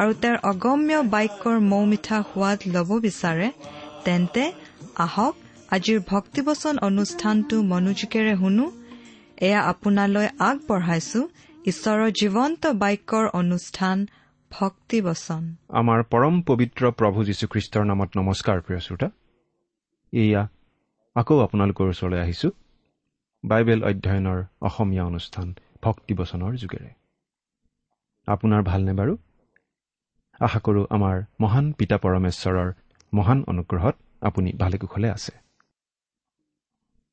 আৰু তেওঁৰ অগম্য বাক্যৰ মৌ মিঠা সোৱাদ ল'ব বিচাৰে তেন্তে আহক আজিৰ ভক্তিবচন অনুষ্ঠানটো মনোযোগেৰে শুনো। এয়া আপোনালৈ আগবঢ়াইছো ঈশ্বৰৰ জীৱন্ত বাক্যৰ অনুষ্ঠান ভক্তিবচন। আমাৰ পৰম পবিত্ৰ প্ৰভু যীশুখ্ৰীষ্টৰ নামত নমস্কাৰ প্ৰিয় শ্ৰোতা। এয়া আকৌ আপোনালোকৰ ওচৰলৈ আহিছো বাইবেল অধ্যয়নৰ অসমীয়া অনুষ্ঠান ভক্তিবচনৰ যোগেৰে। আপোনাৰ ভালনে বাৰু? আশা কৰোঁ আমাৰ মহান পিতা পৰমেশ্বৰৰ মহান অনুগ্ৰহত আপুনি ভালে কুশলে আছে।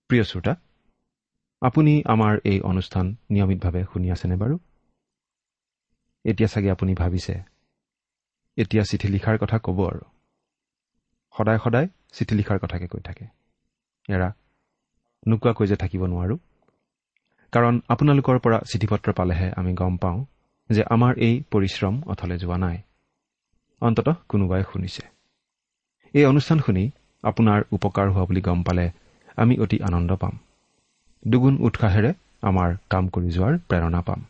প্ৰিয় শ্ৰোতা আপুনি আমাৰ এই অনুষ্ঠান নিয়মিতভাৱে শুনি আছেনে বাৰু? এতিয়া চাগে আপুনি ভাবিছে এতিয়া চিঠি লিখাৰ কথা ক'ব আৰু। সদায় সদায় চিঠি লিখাৰ কথাকে কৈ থাকে। এৰা নোকোৱাকৈ যে থাকিব নোৱাৰোঁ। কাৰণ আপোনালোকৰ পৰা চিঠি পত্ৰ পালেহে আমি গম পাওঁ যে আমাৰ এই পৰিশ্ৰম অথলে যোৱা নাই। অন্ততঃ কোনোবাই শুনিছে। এই অনুষ্ঠান শুনি আপোনাৰ উপকাৰ হোৱা বুলি গম পালে আমি অতি আনন্দ পাম। দুগুণ উৎসাহেৰে আমাৰ কাম কৰি যোৱাৰ প্ৰেৰণা পাম।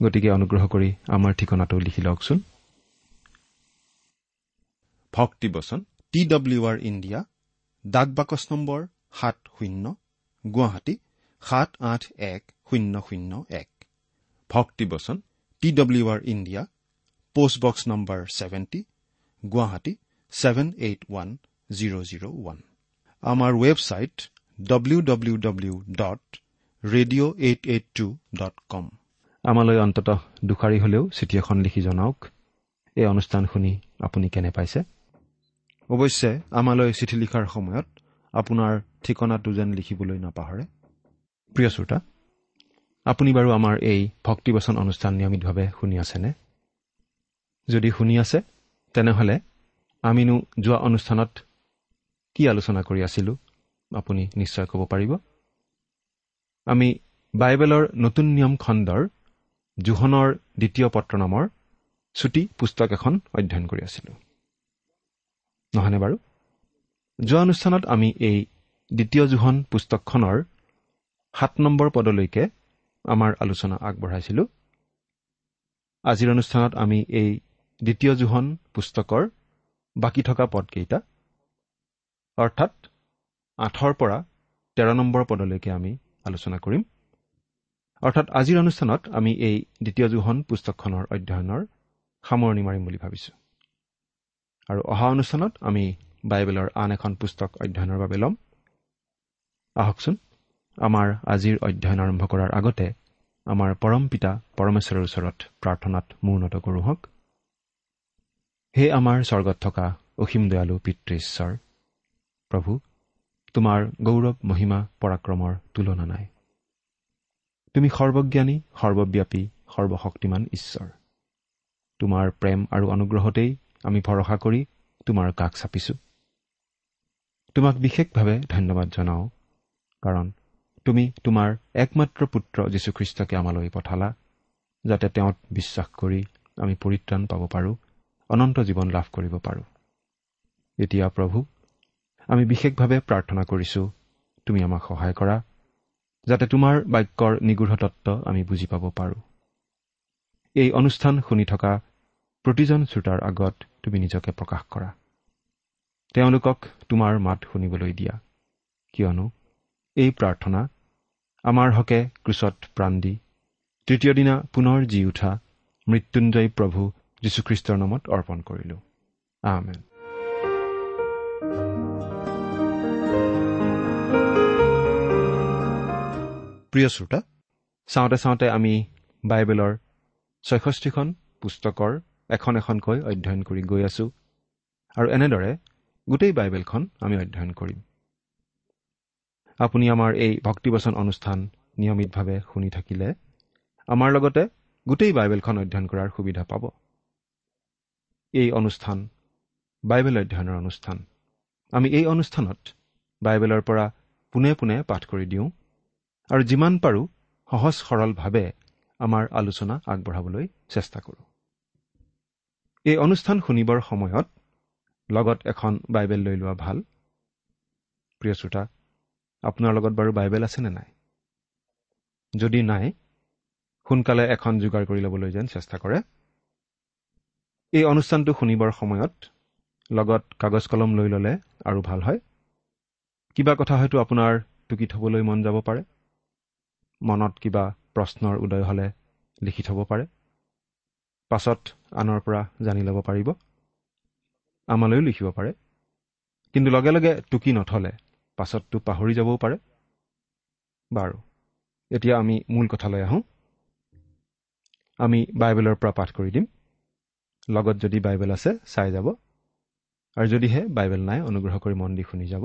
গতিকে অনুগ্ৰহ কৰি আমাৰ ঠিকনাটো লিখি লওকচোন। ভক্তিবচন টি ডব্লিউ আৰ ইণ্ডিয়া ডাক বাকচ নম্বৰ সাত শূন্য গুৱাহাটী সাত আঠ এক শূন্য শূন্য এক। ভক্তিবচন T W R India postbox number seventy Guwahati seven eight one zero' zero' one আমাৰ website W W W dot radio' eight eight two dot com আমালৈ অন্ততঃ দুষাৰি হলেও চিঠি এখন লিখি জনাওক। এই অনুষ্ঠান শুনি আপুনি কেনে পাইছে? অৱশ্যে আমালৈ চিঠি লিখাৰ সময়ত আপোনাৰ ঠিকনাটো যেন লিখিবলৈ নাপাহৰে। প্ৰিয় শ্ৰোতা আপুনি বাৰু আমাৰ এই ভক্তিবচন অনুষ্ঠান নিয়মিতভাৱে শুনি আছেনে? যদি শুনি আছে তেনেহ'লে আমিনো যোৱা অনুষ্ঠানত কি আলোচনা কৰি আছিলোঁ আপুনি নিশ্চয় ক'ব পাৰিব। আমি বাইবেলৰ নতুন নিয়ম খণ্ডৰ জোহনৰ দ্বিতীয় পত্ৰ নামৰ চুটি পুস্তক এখন অধ্যয়ন কৰি আছিলোঁ। নহয়নে বাৰু? যোৱা অনুষ্ঠানত আমি এই দ্বিতীয় জোহন পুস্তকখনৰ সাত নম্বৰ পদলৈকে আমাৰ আলোচনা আগবঢ়াইছিলোঁ। আজিৰ অনুষ্ঠানত আমি এই দ্বিতীয় জোহন পুস্তকৰ বাকী থকা পদকেইটা। অৰ্থাৎ আঠৰ পৰা তেৰ নম্বৰ পদলৈকে আমি আলোচনা কৰিম। অৰ্থাৎ আজিৰ অনুষ্ঠানত আমি এই দ্বিতীয় জোহন পুস্তকখনৰ অধ্যয়নৰ সামৰণি মাৰিম বুলি ভাবিছোঁ। আৰু অহা অনুষ্ঠানত আমি বাইবেলৰ আন এখন পুস্তক অধ্যয়নৰ বাবে ল'ম। আহকচোন আমাৰ আজিৰ অধ্যয়ন আৰম্ভ কৰাৰ আগতে আমাৰ পৰম পিতা পৰমেশ্বৰৰ ওচৰত প্ৰাৰ্থনাত মূৰ্ণত কৰোঁ হওক। হে আমাৰ স্বৰ্গত থকা অসীম দয়ালু পিতৃ ঈশ্বৰ প্ৰভু তোমাৰ গৌৰৱ মহিমা পৰাক্ৰমৰ তুলনা নাই। তুমি সৰ্বজ্ঞানী সৰ্বব্যাপী সৰ্বশক্তিমান ঈশ্বৰ। তোমাৰ প্ৰেম আৰু অনুগ্ৰহতেই আমি ভৰসা কৰি তোমাৰ কাষ চাপিছোঁ। তোমাক বিশেষভাৱে ধন্যবাদ জনাওঁ কাৰণ তুমি তোমাৰ একমাত্ৰ পুত্ৰ যীশুখ্ৰীষ্টকে আমালৈ পঠালা যাতে তেওঁত বিশ্বাস কৰি আমি পৰিত্ৰাণ পাব পাৰোঁ অনন্ত জীৱন লাভ কৰিব পাৰোঁ। এতিয়া প্ৰভু আমি বিশেষভাৱে প্ৰাৰ্থনা কৰিছোঁ তুমি আমাক সহায় কৰা যাতে তোমাৰ বাক্যৰ নিগূঢ় তত্ত্ব আমি বুজি পাব পাৰোঁ। এই অনুষ্ঠান শুনি থকা প্ৰতিজন শ্ৰোতাৰ আগত তুমি নিজকে প্ৰকাশ কৰা। তেওঁলোকক তোমাৰ মাত শুনিবলৈ দিয়া। কিয়নো এই প্ৰাৰ্থনা আমাৰ হকে ক্ৰুচত প্ৰাণ দি তৃতীয় দিনা পুনৰ জি উঠা মৃত্যুঞ্জয়ী প্ৰভু যীশুখ্ৰীষ্টৰ নামত অৰ্পণ কৰিলো। আমেন। প্ৰিয় শ্ৰোতা চাওঁতে চাওঁতে আমি বাইবেলৰ ছয়ষষ্ঠিখন পুস্তকৰ এখন এখনকৈ অধ্যয়ন কৰি গৈ আছো আৰু এনেদৰে গোটেই বাইবেলখন আমি অধ্যয়ন কৰিম। আপুনি আমাৰ এই ভক্তিবচন অনুষ্ঠান নিয়মিতভাৱে শুনি থাকিলে আমাৰ লগতে গোটেই বাইবেলখন অধ্যয়ন কৰাৰ সুবিধা পাব। এই অনুষ্ঠান বাইবেল অধ্যয়নৰ অনুষ্ঠান। আমি এই অনুষ্ঠানত বাইবেলৰ পৰা পোনে পোনে পাঠ কৰি দিওঁ আৰু যিমান পাৰোঁ সহজ সৰলভাৱে আমাৰ আলোচনা আগবঢ়াবলৈ চেষ্টা কৰোঁ। এই অনুষ্ঠান শুনিবৰ সময়ত লগত এখন বাইবেল লৈ লোৱা ভাল। প্ৰিয় শ্ৰোতা আপোনাৰ লগত বাৰু বাইবেল আছেনে নাই? যদি নাই সোনকালে এখন যোগাৰ কৰি ল'বলৈ যেন চেষ্টা কৰে। এই অনুষ্ঠানটো শুনিবৰ সময়ত লগত কাগজ কলম লৈ ল'লে আৰু ভাল হয়। কিবা কথা হয়তো আপোনাৰ টুকি থ'বলৈ মন যাব পাৰে। মনত কিবা প্ৰশ্নৰ উদয় হ'লে লিখি থ'ব পাৰে। পাছত আনৰ পৰা জানি ল'ব পাৰিব। আমালৈও লিখিব পাৰে। কিন্তু লগে লগে টুকি নথলে পাছততো পাহৰি যাবও পাৰে। বাৰু এতিয়া আমি মূল কথালৈ আহোঁ। আমি বাইবেলৰ পৰা পাঠ কৰি দিম। লগত যদি বাইবেল আছে চাই যাব। আৰু যদিহে বাইবেল নাই অনুগ্ৰহ কৰি মন দি শুনি যাব।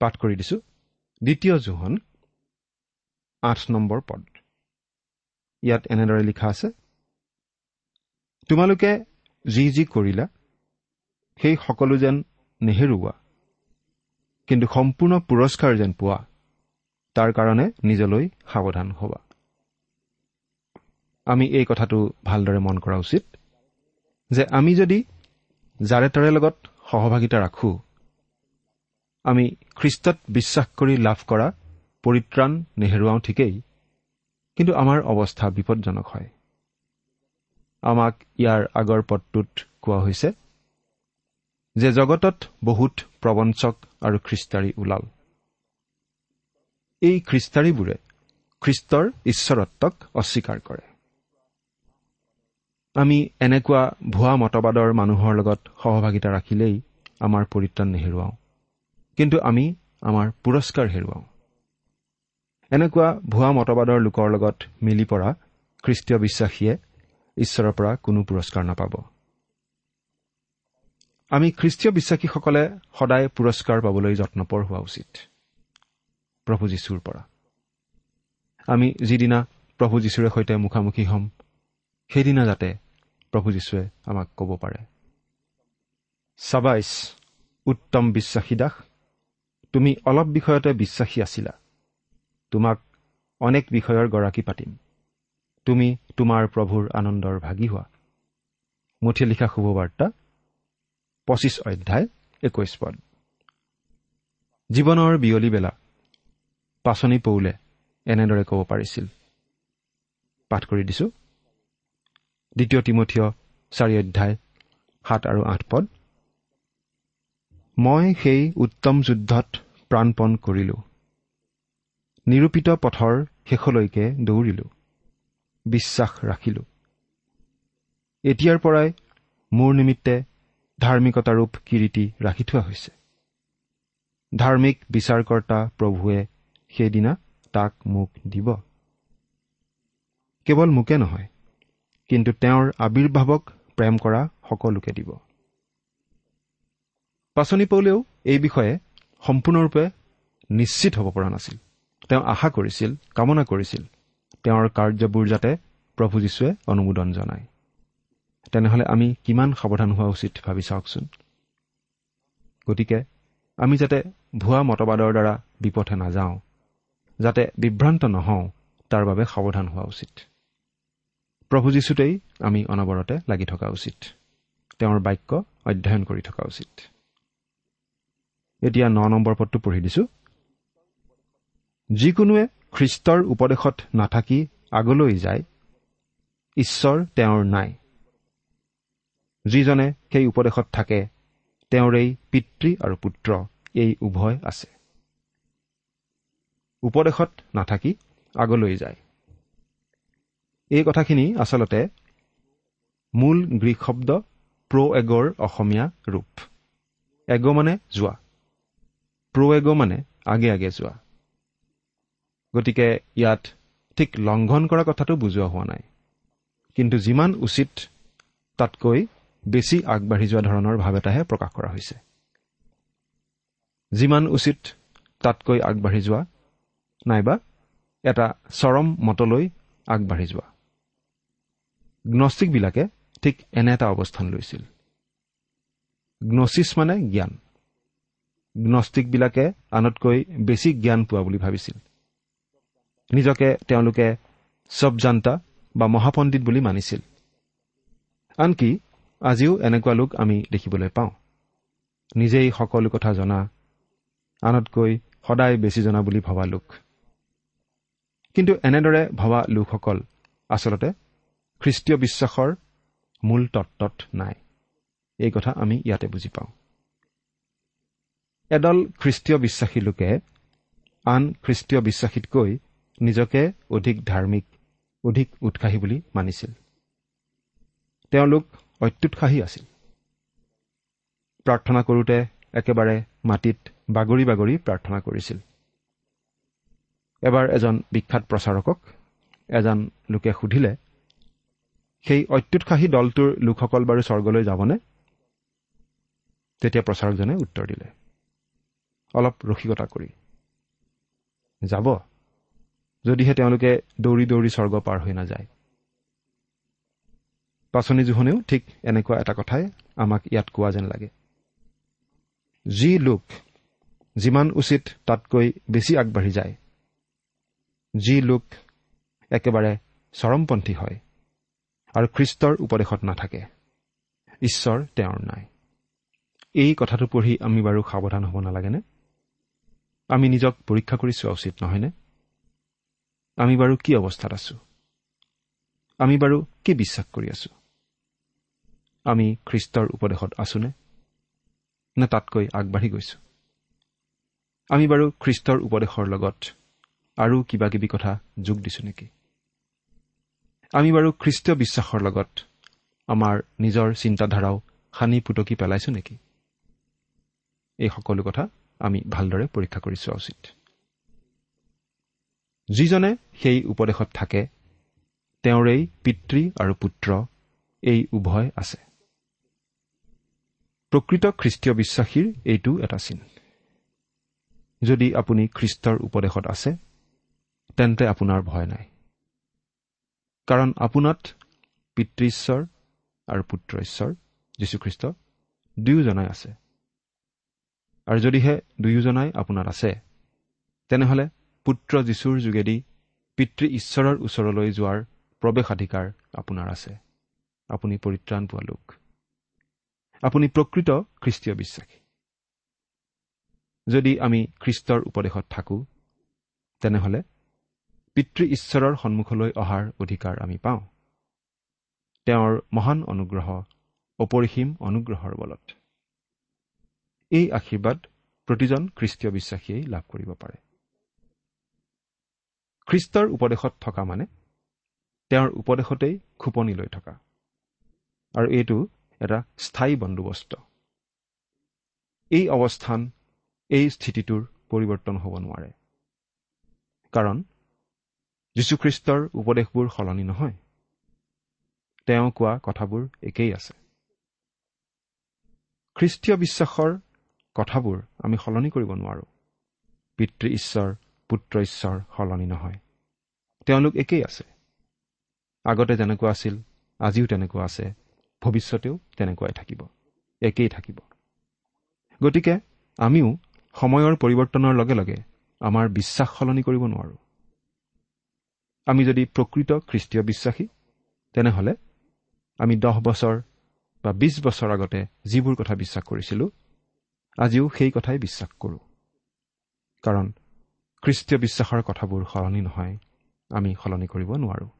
পাঠ কৰি দিছোঁ। দ্বিতীয় জোহন আঠ নম্বৰ পদ। ইয়াত এনেদৰে লিখা আছে তোমালোকে যি যি কৰিলা সেই সকলো যেন নেহেৰুওৱা কিন্তু সম্পূৰ্ণ পুৰস্কাৰ যেন পোৱা তাৰ কাৰণে নিজলৈ সাৱধান হ'বা। আমি এই কথাটো ভালদৰে মন কৰা উচিত। যে আমি যদি যাৰে তাৰে লগত সহভাগিতা ৰাখোঁ আমি খ্ৰীষ্টত বিশ্বাস কৰি লাভ কৰা পৰিত্ৰাণ নেহেৰুৱাওঁ ঠিকেই কিন্তু আমাৰ অৱস্থা বিপদজনক হয়। আমাক ইয়াৰ আগৰ পদটোত কোৱা হৈছে যে জগতত বহুত প্ৰবঞ্চক আৰু খ্ৰীষ্টাৰী ওলাল। এই খ্ৰীষ্টাৰীবোৰে খ্ৰীষ্টৰ ঈশ্বৰত্বক অস্বীকাৰ কৰে। আমি এনেকুৱা ভুৱা মতবাদৰ মানুহৰ লগত সহভাগিতা ৰাখিলেই আমাৰ পৰিত্ৰাণ নেহেৰুৱাওঁ। কিন্তু আমি আমাৰ পুৰস্কাৰ হেৰুৱাওঁ। এনেকুৱা ভুৱা মতবাদৰ লোকৰ লগত মিলি পৰা খ্ৰীষ্টীয় বিশ্বাসীয়ে ঈশ্বৰৰ পৰা কোনো পুৰস্কাৰ নাপাব। আমি খ্ৰীষ্টীয় বিশ্বাসীসকলে সদায় পুৰস্কাৰ পাবলৈ যত্নপৰ হোৱা উচিত। প্ৰভু যীশুৰ পৰা। আমি যিদিনা প্ৰভু যীশুৰে সৈতে মুখামুখি হ'ম সেইদিনা যাতে প্ৰভু যীশুৱে আমাক ক'ব পাৰে। চাবাইছ উত্তম বিশ্বাসী দাস তুমি অলপ বিষয়তে বিশ্বাসী আছিলা। তোমাক অনেক বিষয়ৰ গৰাকী পাতিম। তুমি তোমাৰ প্ৰভুৰ আনন্দৰ ভাগি হোৱা। মুঠি লিখা শুভবাৰ্তা পঁচিছ অধ্যায় একৈশ পদ। জীৱনৰ বিয়লি বেলা পাচনি পৌলে এনেদৰে ক'ব পাৰিছিল। পাঠ কৰি দিছো। দ্বিতীয় তিমঠীয় চাৰি অধ্যায় সাত আৰু আঠ পদ। মই সেই উত্তম যুদ্ধত প্ৰাণপণ কৰিলো। নিৰূপিত পথৰ শেষলৈকে দৌৰিলো। বিশ্বাস ৰাখিলো। এতিয়াৰ পৰাই মোৰ নিমিত্তে ধাৰ্মিকতাৰূপ কিৰিটি ৰাখি থোৱা হৈছে। ধাৰ্মিক বিচাৰকৰ্তা প্ৰভুৱে সেইদিনা তাক মোক দিব। কেৱল মোকে নহয় কিন্তু তেওঁৰ আৱিৰ্ভাৱক প্ৰেম কৰা সকলোকে দিব। পাচনি পৌলেও এই বিষয়ে সম্পূৰ্ণৰূপে নিশ্চিত হ'ব পৰা নাছিল। তেওঁ আশা কৰিছিল কামনা কৰিছিল তেওঁৰ কাৰ্যবোৰ যাতে প্ৰভু যীশুৱে অনুমোদন জনায়। তেনেহ'লে আমি কিমান সাৱধান হোৱা উচিত ভাবি চাওকচোন। গতিকে আমি যাতে ভুৱা মতবাদৰ দ্বাৰা বিপথে নাযাওঁ যাতে বিভ্ৰান্ত নহওঁ তাৰ বাবে সাৱধান হোৱা উচিত। প্ৰভু যীশুতেই আমি অনবৰতে লাগি থকা উচিত। তেওঁৰ বাক্য অধ্যয়ন কৰি থকা উচিত। এতিয়া ন নম্বৰ পদটো পঢ়ি দিছো। যিকোনোৱে খ্ৰীষ্টৰ উপদেশত নাথাকি আগলৈ যায় ঈশ্বৰ তেওঁৰ নাই। যিজনে সেই উপদেশত থাকে তেওঁৰেই পিতৃ আৰু পুত্ৰ এই উভয় আছে। উপদেশত নাথাকি আগলৈ যায়। এই কথাখিনি আচলতে মূল গ্ৰীক শব্দ প্ৰ' এগৰ অসমীয়া ৰূপ। এগ মানে যোৱা। প্ৰ' এগ মানে আগে আগে যোৱা। গতিকে ইয়াত ঠিক লংঘন কৰা কথাটো বুজোৱা হোৱা নাই। কিন্তু যিমান উচিত তাতকৈ বেছি আগবাঢ়ি যোৱা ধৰণৰ ভাৱ এটাহে প্ৰকাশ কৰা হৈছে। যিমান উচিত তাতকৈ আগবাঢ়ি যোৱা নাইবা এটা চৰম মতলৈ আগবাঢ়ি যোৱা। গ্নষ্টিকবিলাকে ঠিক এনে এটা অৱস্থান লৈছিল। গ্নচিছ মানে জ্ঞান। গ্নষ্টিকবিলাকে আনতকৈ বেছি জ্ঞান পোৱা বুলি ভাবিছিল। নিজকে তেওঁলোকে জান্তা বা মহাপণ্ডিত বুলি মানিছিল। আনকি আজিও এনেকুৱা লোক আমি দেখিবলৈ পাওঁ। নিজেই সকলো কথা জনা আনতকৈ সদায় বেছি জনা বুলি ভবা লোক। কিন্তু এনেদৰে ভবা লোকসকল আচলতে খ্ৰীষ্টীয় বিশ্বাসৰ মূল তত্বত নাই। এই কথা আমি ইয়াতে বুজি পাওঁ। এদল খ্ৰীষ্টীয় বিশ্বাসী লোকে আন খ্ৰীষ্টীয় বিশ্বাসীতকৈ নিজকে অধিক ধাৰ্মিক অধিক উৎসাহী বুলি মানিছিল। তেওঁলোক অত্যুৎসাহী আছিল। প্ৰাৰ্থনা কৰোঁতে একেবাৰে মাটিত বাগৰি বাগৰি প্ৰাৰ্থনা কৰিছিল। এবাৰ এজন বিখ্যাত প্ৰচাৰকক এজন লোকে সুধিলে সেই অত্যুৎসাহী দলটোৰ লোকসকল বাৰু স্বৰ্গলৈ যাবনে? তেতিয়া প্ৰচাৰকজনে উত্তৰ দিলে। অলপ ৰসিকতা কৰি যাব যদিহে তেওঁলোকে দৌৰি দৌৰি স্বৰ্গ পাৰ হৈ নাযায়। পাচনি জোহনেও ঠিক এনেকুৱা এটা কথাই আমাক ইয়াত কোৱা যেন লাগে। যি লোক যিমান উচিত তাতকৈ বেছি আগবাঢ়ি যায় যি লোক একেবাৰে চৰমপন্থী হয় আৰু খ্ৰীষ্টৰ উপদেশত নাথাকে। ঈশ্বৰ তেওঁৰ নাই। এই কথাটো পঢ়ি আমি বাৰু সাৱধান হ'ব নালাগেনে? আমি নিজক পৰীক্ষা কৰি চোৱা উচিত নহয়নে? আমি বাৰু কি অৱস্থাত আছো? আমি বাৰু কি বিশ্বাস কৰি আছো? আমি খ্ৰীষ্টৰ উপদেশত আছোনে? নে তাতকৈ আগবাঢ়ি গৈছো? আমি বাৰু খ্ৰীষ্টৰ উপদেশৰ লগত আৰু কিবা কিবি কথা যোগ দিছো নেকি? আমি বাৰু খ্ৰীষ্টীয় বিশ্বাসৰ লগত আমাৰ নিজৰ চিন্তাধাৰাও সানি পুতকি পেলাইছো নেকি? এই সকলো কথা আমি ভালদৰে পৰীক্ষা কৰি চোৱা উচিত। যিজনে সেই উপদেশত থাকে তেওঁৰেই পিতৃ আৰু পুত্ৰ এই উভয় আছে। প্ৰকৃত খ্ৰীষ্টীয় বিশ্বাসীৰ এইটো এটা চিন। যদি আপুনি খ্ৰীষ্টৰ উপদেশত আছে তেন্তে আপোনাৰ ভয় নাই। কাৰণ আপোনাত পিতৃ ঈশ্বৰ আৰু পুত্ৰ ঈশ্বৰ যীশুখ্ৰীষ্ট দুয়োজনাই আছে। আৰু যদিহে দুয়োজনাই আপোনাত আছে তেনেহ'লে পুত্ৰ যীশুৰ যোগেদি পিতৃ ঈশ্বৰৰ ওচৰলৈ যোৱাৰ প্ৰৱেশাধিকাৰ আপোনাৰ আছে। আপুনি পৰিত্ৰাণ পোৱা লোক। আপুনি প্ৰকৃত খ্ৰীষ্টীয় বিশ্বাসী। যদি আমি খ্ৰীষ্টৰ উপদেশত থাকোঁ তেনেহ'লে পিতৃ ঈশ্বৰৰ সন্মুখলৈ অহাৰ অধিকাৰ আমি পাওঁ। তেওঁৰ মহান অনুগ্ৰহ অপৰিসীম অনুগ্ৰহৰ বলত। এই আশীৰ্বাদ প্ৰতিজন খ্ৰীষ্টীয় বিশ্বাসীয়ে লাভ কৰিব পাৰে। খ্ৰীষ্টৰ উপদেশত থকা মানে তেওঁৰ উপদেশতেই খোপনি লৈ থকা। আৰু এইটো এটা স্থায়ী বন্দোবস্ত। এই অৱস্থান এই স্থিতিটোৰ পৰিৱৰ্তন হ'ব নোৱাৰে। কাৰণ যীশুখ্ৰীষ্টৰ উপদেশবোৰ সলনি নহয়। তেওঁ কোৱা কথাবোৰ একেই আছে। খ্ৰীষ্টীয় বিশ্বাসৰ কথাবোৰ আমি সলনি কৰিব নোৱাৰো। পিতৃ ঈশ্বৰ পুত্ৰ ঈশ্বৰ সলনি নহয়। তেওঁলোক একেই আছে। আগতে যেনেকুৱা আছিল আজিও তেনেকুৱা আছে। ভৱিষ্যতেও তেনেকুৱাই থাকিব। একেই থাকিব। গতিকে আমিও সময়ৰ পৰিৱৰ্তনৰ লগে লগে আমাৰ বিশ্বাস সলনি কৰিব নোৱাৰোঁ। আমি যদি প্ৰকৃত খ্ৰীষ্টীয় বিশ্বাসী তেনেহ'লে আমি দহ বছৰ বা বিছ বছৰ আগতে যিবোৰ কথা বিশ্বাস কৰিছিলোঁ আজিও সেই কথাই বিশ্বাস কৰোঁ। কাৰণ খ্ৰীষ্টীয় বিশ্বাসৰ কথাবোৰ সলনি নহয় আমি সলনি কৰিব নোৱাৰোঁ।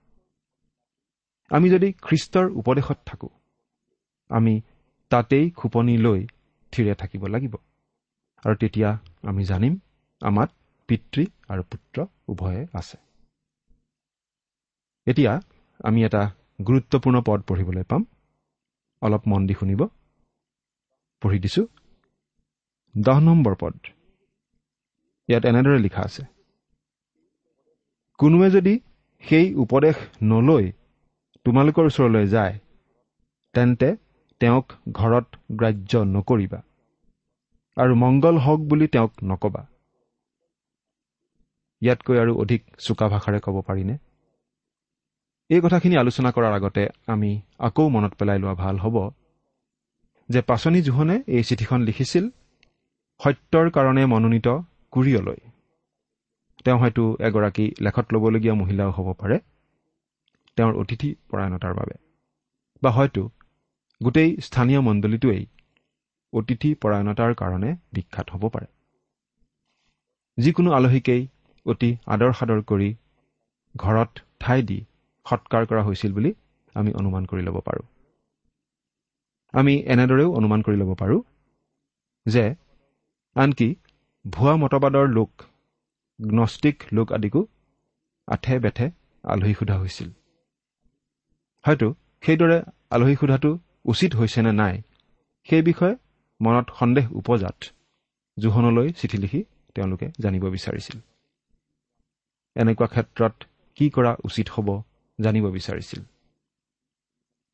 আমি যদি খ্ৰীষ্টৰ উপদেশত থাকোঁ আমি তাতেই খোপনি লৈ থিৰে থাকিব লাগিব। আৰু তেতিয়া আমি জানিম আমাত পিতৃ আৰু পুত্ৰ উভয়ে আছে। এতিয়া আমি এটা গুৰুত্বপূৰ্ণ পদ পঢ়িবলৈ পাম। অলপ মন দি শুনিব। পঢ়ি দিছো। দহ নম্বৰ পদ। ইয়াত এনেদৰে লিখা আছে। কোনোৱে যদি সেই উপদেশ নলৈ তোমালোকৰ ওচৰলৈ যায় তেন্তে তেওঁক ঘৰত গ্ৰাহ্য নকৰিবা আৰু মংগল হওক বুলি তেওঁক নকবা। ইয়াতকৈ আৰু অধিক চোকা ভাষাৰে ক'ব পাৰিনে? এই কথাখিনি আলোচনা কৰাৰ আগতে আমি আকৌ মনত পেলাই লোৱা ভাল হ'ব যে পাচনি জোহনে এই চিঠিখন লিখিছিল সত্যৰ কাৰণে মনোনীত কুৰিয়লৈ। তেওঁ হয়তো এগৰাকী লেখত ল'বলগীয়া মহিলাও হ'ব পাৰে তেওঁৰ অতিথি পৰায়ণতাৰ বাবে। বা হয়তো গোটেই স্থানীয় মণ্ডলীটোৱেই অতিথি পৰায়ণতাৰ কাৰণে বিখ্যাত হ'ব পাৰে। যিকোনো আলহীকেই অতি আদৰ সাদৰ কৰি ঘৰত ঠাই দি সৎকাৰ কৰা হৈছিল বুলি আমি অনুমান কৰি ল'ব পাৰোঁ। আমি এনেদৰেও অনুমান কৰি ল'ব পাৰোঁ যে আনকি ভুৱা মতবাদৰ লোক গ্নষ্টিক লোক আদিকো আঠে বেঠে আলহী সোধা হৈছিল। হয়তো সেইদৰে আলহী সোধাটো উচিত হৈছেনে নাই সেই বিষয়ে মনত সন্দেহ উপজাত জোহনলৈ চিঠি লিখি তেওঁলোকে জানিব বিচাৰিছিল। এনেকুৱা ক্ষেত্ৰত কি কৰা উচিত হ'ব জানিব বিচাৰিছিল।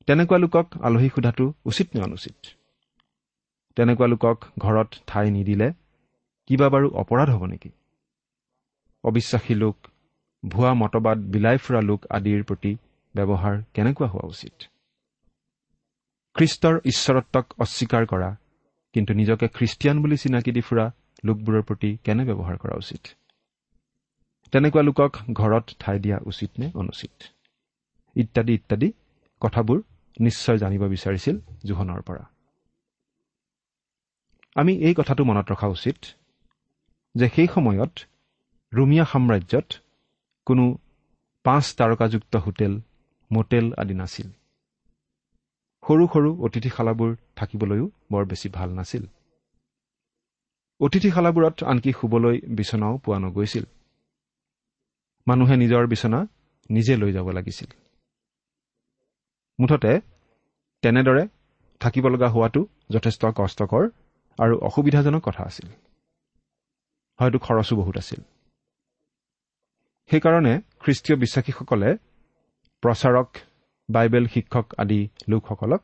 তেনেকুৱা লোকক আলহী সোধাটো উচিত নে অনুচিত? তেনেকুৱা লোকক ঘৰত ঠাই নিদিলে কিবা বাৰু অপৰাধ হ'ব নেকি? অবিশ্বাসী লোক ভুৱা মতবাদ বিলাই ফুৰা লোক আদিৰ প্ৰতি ব্যৱহাৰ কেনেকুৱা হোৱা উচিত? খ্ৰীষ্টৰ ঈশ্বৰত্বক অস্বীকাৰ কৰা কিন্তু নিজকে খ্ৰীষ্টিয়ান বুলি চিনাকি দি ফুৰা লোকবোৰৰ প্ৰতি কেনে ব্যৱহাৰ কৰা উচিত? তেনেকুৱা লোকক ঘৰত ঠাই দিয়া উচিত নে অনুচিত? ইত্যাদি ইত্যাদি কথাবোৰ নিশ্চয় জানিব বিচাৰিছিল জোহনৰ পৰা। আমি এই কথাটো মনত ৰখা উচিত যে সেই সময়ত ৰুমিয়া সাম্ৰাজ্যত কোনো পাঁচ তাৰকাযুক্ত হোটেল মোটেল আদি নাছিল। সৰু সৰু অতিথিশালাবোৰ থাকিবলৈও বৰ বেছি ভাল নাছিল। অতিথিশালাবোৰত আনকি শুবলৈ বিচনাও পোৱা নগৈছিল। মানুহে নিজৰ বিচনা নিজে লৈ যাব লাগিছিল। মুঠতে তেনেদৰে থাকিব লগা হোৱাটো যথেষ্ট কষ্টকৰ আৰু অসুবিধাজনক কথা আছিল। হয়তো খৰচো বহুত আছিল। সেইকাৰণে খ্ৰীষ্টীয় বিশ্বাসীসকলে প্ৰচাৰক বাইবেল শিক্ষক আদি লোকসকলক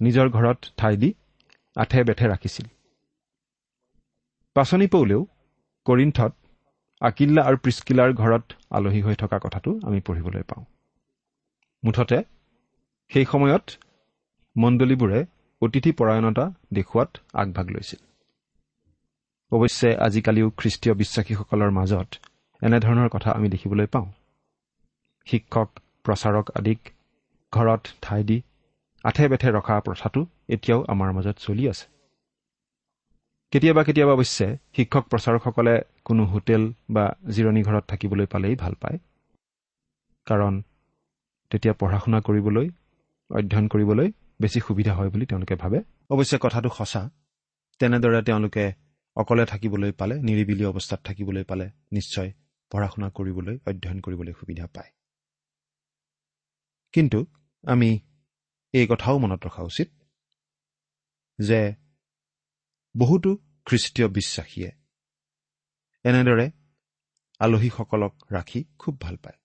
নিজৰ ঘৰত ঠাই দি আঠে বেঠে ৰাখিছিল। পাচনি পৌলেও কৰিণ্ঠত আকিল্লা আৰু প্ৰিস্কিলাৰ ঘৰত আলহী হৈ থকা কথাটো আমি পঢ়িবলৈ পাওঁ। মুঠতে সেই সময়ত মণ্ডলীবোৰে অতিথি পৰায়ণতা দেখুওৱাত আগভাগ লৈছিল। অৱশ্যে আজিকালিও খ্ৰীষ্টীয় বিশ্বাসীসকলৰ মাজত এনেধৰণৰ কথা আমি দেখিবলৈ পাওঁ। শিক্ষক প্ৰচাৰক আদিক ঘৰত ঠাই দি আঠে বেঠে ৰখা প্ৰথাটো এতিয়াও আমাৰ মাজত চলি আছে। কেতিয়াবা কেতিয়াবা অৱশ্যে শিক্ষক প্ৰচাৰকসকলে কোনো হোটেল বা জিৰণি ঘৰত থাকিবলৈ পালেই ভাল পায়। কাৰণ তেতিয়া পঢ়া শুনা কৰিবলৈ অধ্যয়ন কৰিবলৈ বেছি সুবিধা হয় বুলি তেওঁলোকে ভাবে। অৱশ্যে কথাটো সঁচা। তেনেদৰে তেওঁলোকে অকলে থাকিবলৈ পালে নিৰিবিলি অৱস্থাত থাকিবলৈ পালে নিশ্চয় পঢ়া শুনা কৰিবলৈ অধ্যয়ন কৰিবলৈ সুবিধা পায়। কিন্তু আমি এই কথাও মনত ৰখা উচিত যে বহুতো খ্ৰীষ্টীয় বিশ্বাসীয়ে এনেদৰে আলহীসকলক ৰাখি খুব ভাল পায়।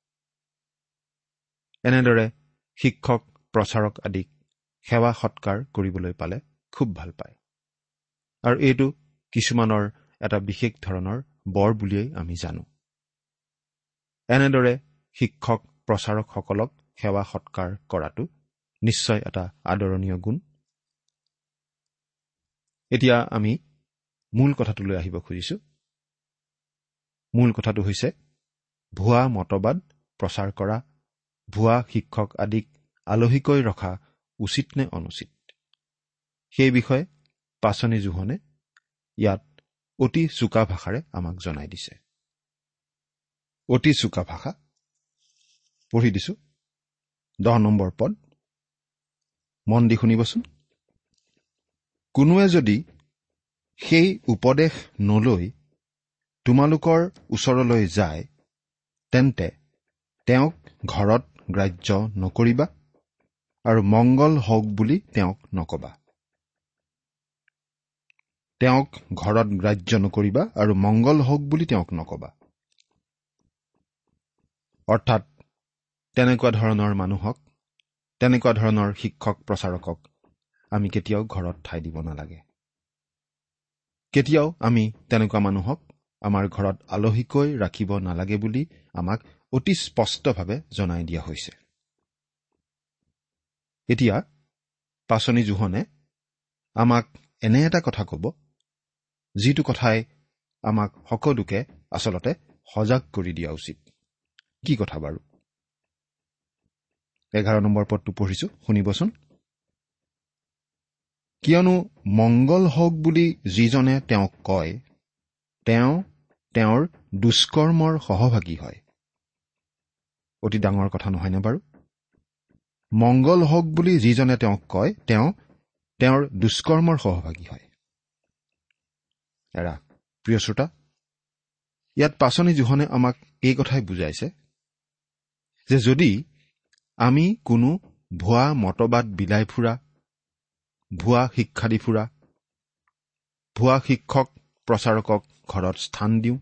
এনেদৰে শিক্ষক প্ৰচাৰক আদিক সেৱা সৎকাৰ কৰিবলৈ পালে খুব ভাল পায়। আৰু এইটো কিছুমানৰ এটা বিশেষ ধৰণৰ বৰ বুলিয়েই আমি জানো। এনেদৰে শিক্ষক প্ৰচাৰকসকলক সেৱা সৎকাৰ কৰাটো নিশ্চয় এটা আদৰণীয় গুণ। এতিয়া আমি মূল কথাটোলৈ আহিব খুজিছো। মূল কথাটো হৈছে ভুৱা মতবাদ প্ৰচাৰ কৰা ভুৱা শিক্ষক আদিক আলহীকৈ ৰখা উচিত নে অনুচিত? সেই বিষয়ে পাচনি জোহনে ইয়াত অতি চোকা ভাষাৰে আমাক জনাই দিছে। অতি চোকা ভাষা। পঢ়ি দিছো। দহ নম্বৰ পদ। মন দি শুনিবচোন। কোনোৱে যদি সেই উপদেশ নলৈ তোমালোকৰ ওচৰলৈ যায় তেন্তে তেওঁক ঘৰত গ্ৰাহ্য নকৰিবা। আৰু মংগল হওক বুলি তেওঁক নকবা। তেওঁক ঘৰত গ্ৰাহ্য নকৰিবা আৰু মংগল হওক বুলি তেওঁক নকবা। অৰ্থাৎ তেনেকুৱা ধৰণৰ মানুহক তেনেকুৱা ধৰণৰ শিক্ষক প্ৰচাৰকক আমি কেতিয়াও ঘৰত ঠাই দিব নালাগে। কেতিয়াও আমি তেনেকুৱা মানুহক আমাৰ ঘৰত আলহীকৈ ৰাখিব নালাগে বুলি আমাক অতি স্পষ্টভাৱে জনাই দিয়া হৈছে। এতিয়া পাচনি জোহনে আমাক এনে এটা কথা ক'ব যিটো কথাই আমাক সকলোকে আচলতে সজাগ কৰি দিয়া উচিত। কি কথা বাৰু? এঘাৰ নম্বৰ পদটো পঢ়িছো শুনিবচোন। কিয়নো মংগল হওক বুলি যিজনে তেওঁক কয় তেওঁ তেওঁৰ দুষ্কৰ্মৰ সহভাগী হয়। অতি ডাঙৰ কথা নহয়নে বাৰু? মংগল হওক বুলি যিজনে তেওঁক কয় তেওঁ তেওঁৰ দুষ্কৰ্মৰ সহভাগী হয়। এৰা প্ৰিয় শ্ৰোতা ইয়াত পাচনি জোহনে আমাক এই কথাই বুজাইছে যে যদি আমি কোনো ভুৱা মতবাদ বিলাই ফুৰা ভুৱা শিক্ষা দি ফুৰা ভুৱা শিক্ষক প্ৰচাৰকক ঘৰত স্থান দিওঁ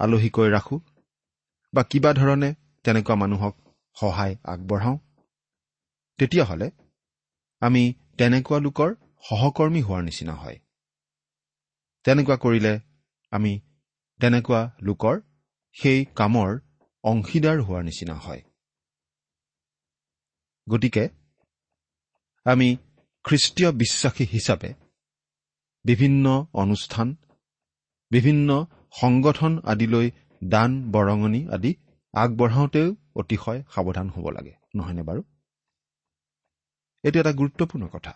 আলহীকৈ ৰাখোঁ বা কিবা ধৰণে তেনেকুৱা মানুহক সহায় আগবঢ়াওঁ। তেতিয়াহ'লে আমি তেনেকুৱা লোকৰ সহকৰ্মী হোৱাৰ নিচিনা হয়। তেনেকুৱা কৰিলে আমি তেনেকুৱা লোকৰ সেই কামৰ অংশীদাৰ হোৱাৰ নিচিনা হয়। গতিকে আমি খ্ৰীষ্টীয় বিশ্বাসী হিচাপে বিভিন্ন অনুষ্ঠান বিভিন্ন সংগঠন আদিলৈ দান বৰঙণি আদি আগবঢ়াওঁতেও অতিশয় সাৱধান হ'ব লাগে নহয়নে বাৰু? এইটো এটা গুৰুত্বপূৰ্ণ কথা।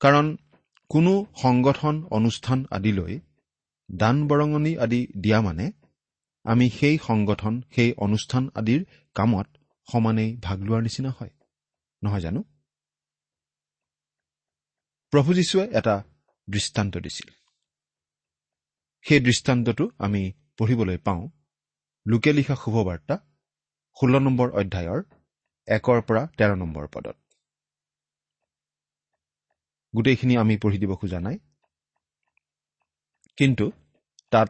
কাৰণ কোনো সংগঠন অনুষ্ঠান আদিলৈ দান বৰঙণি আদি দিয়া মানে আমি সেই সংগঠন সেই অনুষ্ঠান আদিৰ কামত সমানেই ভাগ লোৱাৰ নিচিনা হয় নহয় জানো? প্ৰভু যীশুৱে এটা দৃষ্টান্ত দিছিল। সেই দৃষ্টান্তটো আমি পঢ়িবলৈ পাওঁ লোকে লিখা শুভবাৰ্তা ষোল্ল নম্বৰ অধ্যায়ৰ একৰ পৰা তেৰ নম্বৰ পদত। গোটেইখিনি আমি পঢ়ি দিব খোজা নাই। কিন্তু তাত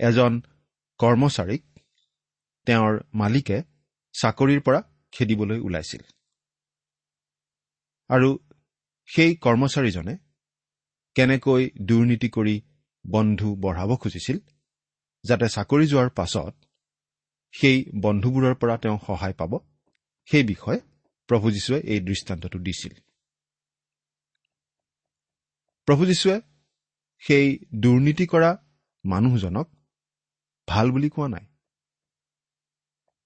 এজন কৰ্মচাৰীক তেওঁৰ মালিকে চাকৰিৰ পৰা খেদিবলৈ ওলাইছিল। আৰু সেই কৰ্মচাৰীজনে কেনেকৈ দুৰ্নীতি কৰি বন্ধু বঢ়াব খুজিছিল যাতে চাকৰি যোৱাৰ পাছত সেই বন্ধুবোৰৰ পৰা তেওঁ সহায় পাব সেই বিষয়ে প্ৰভু যীশুৱে এই দৃষ্টান্তটো দিছিল। প্ৰভু যীশুৱে সেই দুৰ্নীতি কৰা মানুহজনক ভাল বুলি কোৱা নাই।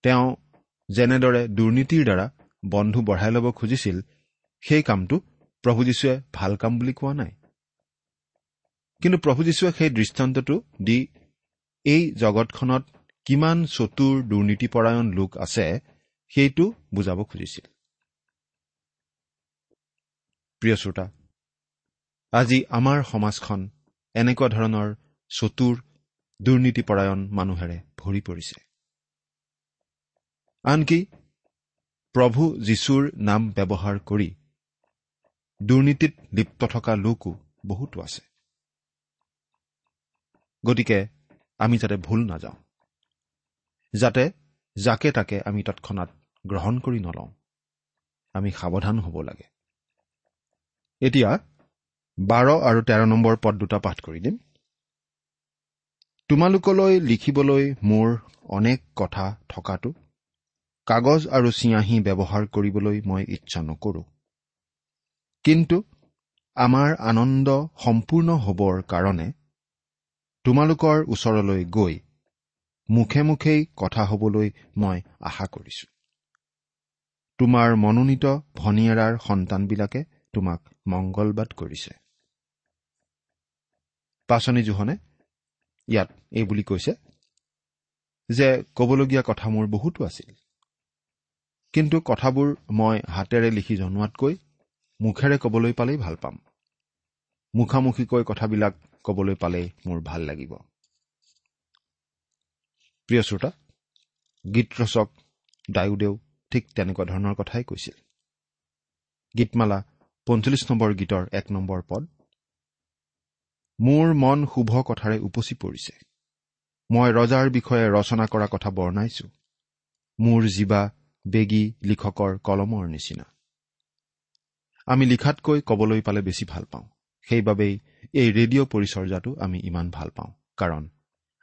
তেওঁ যেনেদৰে দুৰ্নীতিৰ দ্বাৰা বন্ধু বঢ়াই ল'ব খুজিছিল সেই কামটো প্ৰভু যীশুৱে ভাল কাম বুলি কোৱা নাই। কিন্তু প্ৰভু যীশুৱে সেই দৃষ্টান্তটো দি এই জগতখনত কিমান চতুৰ দুৰ্নীতিপৰায়ণ লোক আছে সেইটো বুজাব খুজিছিল। প্ৰিয় শ্ৰোতা আজি আমাৰ সমাজখন এনেকুৱা ধৰণৰ চতুৰ দুৰ্নীতিপৰায়ণ মানুহেৰে ভৰি পৰিছে। আনকি প্ৰভু যীশুৰ নাম ব্যৱহাৰ কৰি দুৰ্নীতিত লিপ্ত থকা লোকো বহুতো আছে। গতিকে আমি যাতে ভুল নাযাওঁ। যাতে যাকে তাকে আমি তৎক্ষণাত গ্ৰহণ কৰি নলওঁ। আমি সাৱধান হ'ব লাগে। এতিয়া বাৰ আৰু তেৰ নম্বৰ পদ দুটা পাঠ কৰি দিম। তোমালোকলৈ লিখিবলৈ মোৰ অনেক কথা থকাটো কাগজ আৰু চিয়াঁহী ব্যৱহাৰ কৰিবলৈ মই ইচ্ছা নকৰোঁ। কিন্তু আমাৰ আনন্দ সম্পূৰ্ণ হ'বৰ কাৰণে তোমালোকৰ ওচৰলৈ গৈ মুখে মুখেই কথা হ'বলৈ মই আশা কৰিছো। তোমাৰ মনোনীত ভনীয়েৰাৰ সন্তানবিলাকে তোমাক মংগলবাদ কৰিছে। পাচনি জোহনে ইয়াত এই বুলি কৈছে যে ক'বলগীয়া কথা মোৰ বহুতো আছিল। কিন্তু কথাবোৰ মই হাতেৰে লিখি জনোৱাতকৈ মুখেৰে ক'বলৈ পালেই ভাল পাম। মুখামুখিকৈ কথাবিলাক ক'বলৈ পালেই মোৰ ভাল লাগিব। প্ৰিয় শ্ৰোতা গীত ৰচক ডায়ুদেও ঠিক তেনেকুৱা ধৰণৰ কথাই কৈছিল। গীতমালা পঞ্চল্লিছ নম্বৰ গীতৰ এক নম্বৰ পদ মোৰ মন শুভ কথাৰে উপচি পৰিছে। মই ৰজাৰ বিষয়ে ৰচনা কৰা কথা বৰ্ণাইছো। মোৰ জীৱা বেগী লিখকৰ কলমৰ নিচিনা। আমি লিখাতকৈ কবলৈ পালে বেছি ভাল পাওঁ। সেইবাবেই এই ৰেডিঅ' পৰিচৰ্যাটো আমি ইমান ভাল পাওঁ। কাৰণ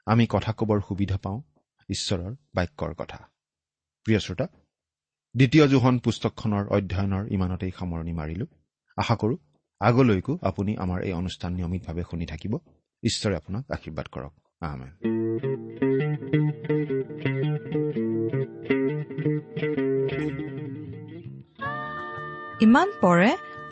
আমি কথা কবৰ সুবিধা পাওঁ ঈশ্বৰৰ বাক্যৰ কথা। প্ৰিয় শ্ৰোতা দ্বিতীয় জোহন পুস্তকখনৰ অধ্যয়নৰ ইমানতেই সামৰণি মাৰিলো। আশা কৰো আগলৈকো আপুনি আমাৰ এই অনুষ্ঠান নিয়মিতভাৱে শুনি থাকিব। ঈশ্বৰে আপোনাক আশীৰ্বাদ কৰক। আহমেন ইমান পৰে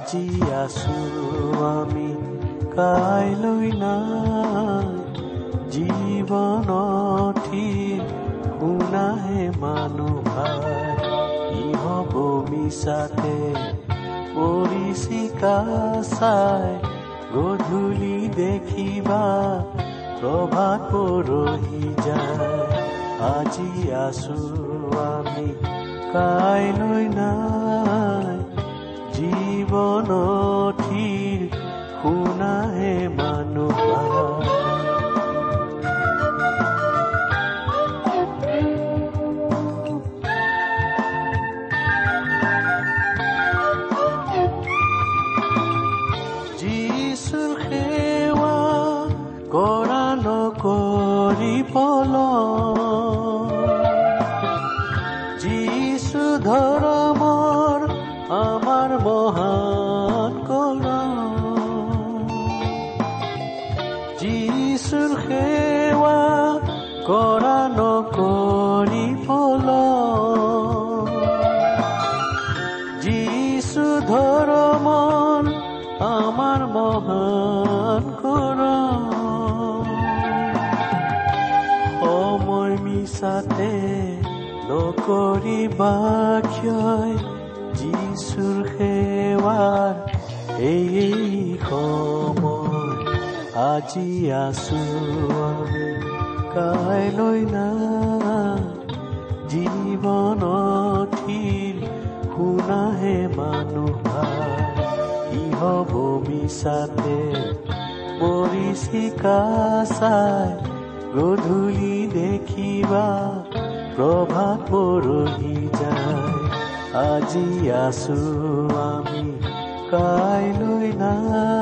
আজি আছো আমি কাইলৈ নাই জীৱনথি শুনাহে মানুহ ভাই হ'ব মিছাতে পৰিচিকা চাই গধূলি দেখিবা প্ৰভাত পৰহি যায়। আজি আছো আমি কাইলৈ নাই জীৱনথিৰ নকৰিবা ক্ষয় যিচুৰ সেৱাৰ এই সময় আজি আছো কাইলৈ নাই জীৱনথিৰ শুনাহে মানুহ ই হ'ব মিছাতে পৰিচিকা চাই গধূলি দেখিবা। প্ৰভাত পৰহি যায় আজি আছো আমি কাইলৈ নাই